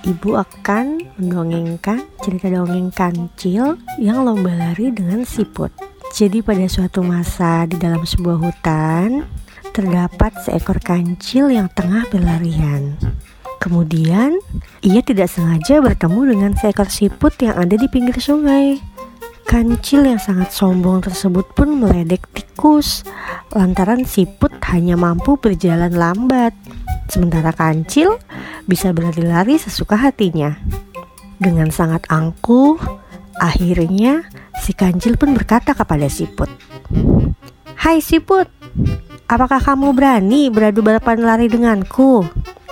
Ibu akan mendongengkan cerita dongeng kancil yang lomba lari dengan siput. Jadi pada suatu masa di dalam sebuah hutan terdapat seekor kancil yang tengah berlarian. Kemudian ia tidak sengaja bertemu dengan seekor siput yang ada di pinggir sungai. Kancil yang sangat sombong tersebut pun meledek tikus lantaran siput hanya mampu berjalan lambat. Sementara kancil bisa berlari-lari sesuka hatinya. Dengan sangat angkuh, akhirnya si kancil pun berkata kepada siput, "Hai siput, apakah kamu berani beradu balapan lari denganku?"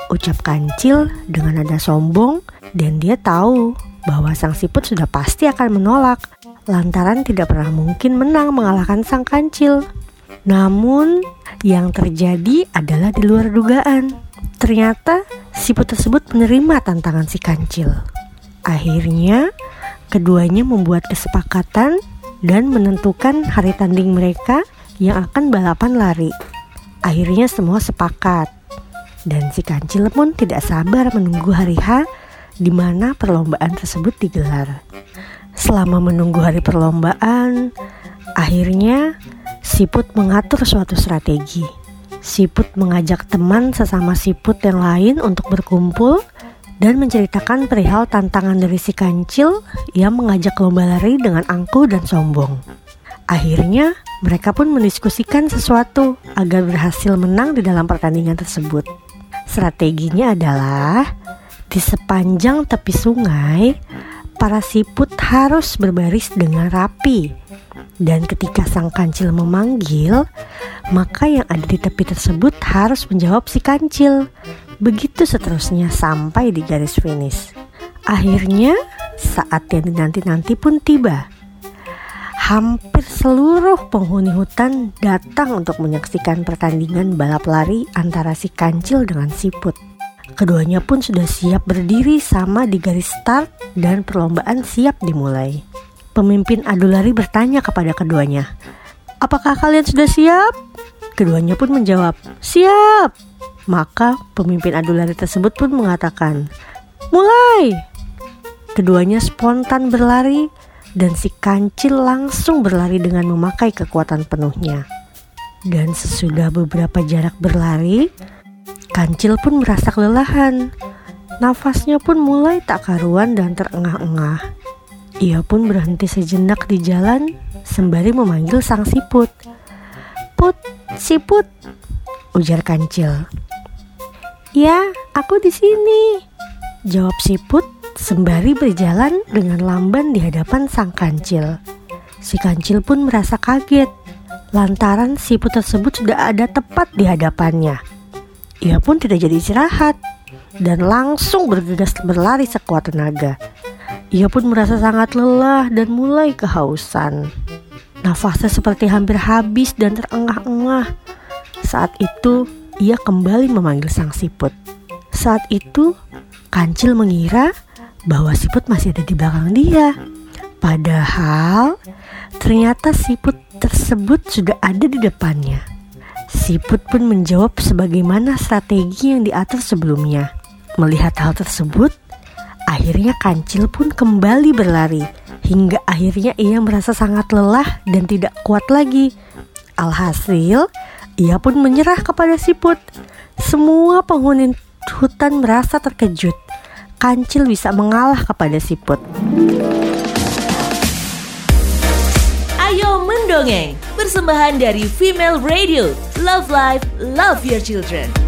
Ucap kancil dengan nada sombong dan dia tahu bahwa sang siput sudah pasti akan menolak lantaran tidak pernah mungkin menang mengalahkan sang kancil. Namun yang terjadi adalah di luar dugaan. Ternyata siput tersebut menerima tantangan si kancil. Akhirnya, keduanya membuat kesepakatan dan menentukan hari tanding mereka yang akan balapan lari. Akhirnya semua sepakat. Dan si kancil pun tidak sabar menunggu hari H di mana perlombaan tersebut digelar. Selama menunggu hari perlombaan, akhirnya siput mengatur suatu strategi. Siput mengajak teman sesama siput yang lain untuk berkumpul dan menceritakan perihal tantangan dari si kancil yang mengajak lomba lari dengan angkuh dan sombong. Akhirnya, mereka pun mendiskusikan sesuatu agar berhasil menang di dalam pertandingan tersebut. Strateginya adalah di sepanjang tepi sungai, para siput harus berbaris dengan rapi. Dan ketika sang kancil memanggil, maka yang ada di tepi tersebut harus menjawab si kancil. Begitu seterusnya sampai di garis finish. Akhirnya saat yang dinanti-nanti pun tiba. Hampir seluruh penghuni hutan datang untuk menyaksikan pertandingan balap lari antara si kancil dengan siput. Keduanya pun sudah siap berdiri sama di garis start dan perlombaan siap dimulai. Pemimpin adu lari bertanya kepada keduanya, Apakah kalian sudah siap? Keduanya pun menjawab, siap. Maka pemimpin adu lari tersebut pun mengatakan, mulai. Keduanya spontan berlari dan si kancil langsung berlari dengan memakai kekuatan penuhnya. Dan sesudah beberapa jarak berlari, kancil pun merasa kelelahan. Nafasnya pun mulai tak karuan dan terengah-engah. Ia pun berhenti sejenak di jalan sembari memanggil sang siput. Put, siput, ujar kancil. Ya, aku di sini. Jawab siput sembari berjalan dengan lamban di hadapan sang kancil. Si kancil pun merasa kaget lantaran siput tersebut sudah ada tepat di hadapannya. Ia pun tidak jadi istirahat dan langsung bergegas berlari sekuat tenaga. Ia pun merasa sangat lelah dan mulai kehausan. Nafasnya seperti hampir habis dan terengah-engah. Saat itu, ia kembali memanggil sang siput. Saat itu, Kancil mengira bahwa siput masih ada di belakang dia. Padahal, ternyata siput tersebut sudah ada di depannya. Siput pun menjawab sebagaimana strategi yang diatur sebelumnya. Melihat hal tersebut, Akhirnya kancil pun kembali berlari hingga akhirnya ia merasa sangat lelah dan tidak kuat lagi. Alhasil, ia pun menyerah kepada siput. Semua penghuni hutan merasa terkejut. Kancil bisa mengalah kepada siput. Ayo mendongeng, persembahan dari Female Radio. Love Life, Love Your Children.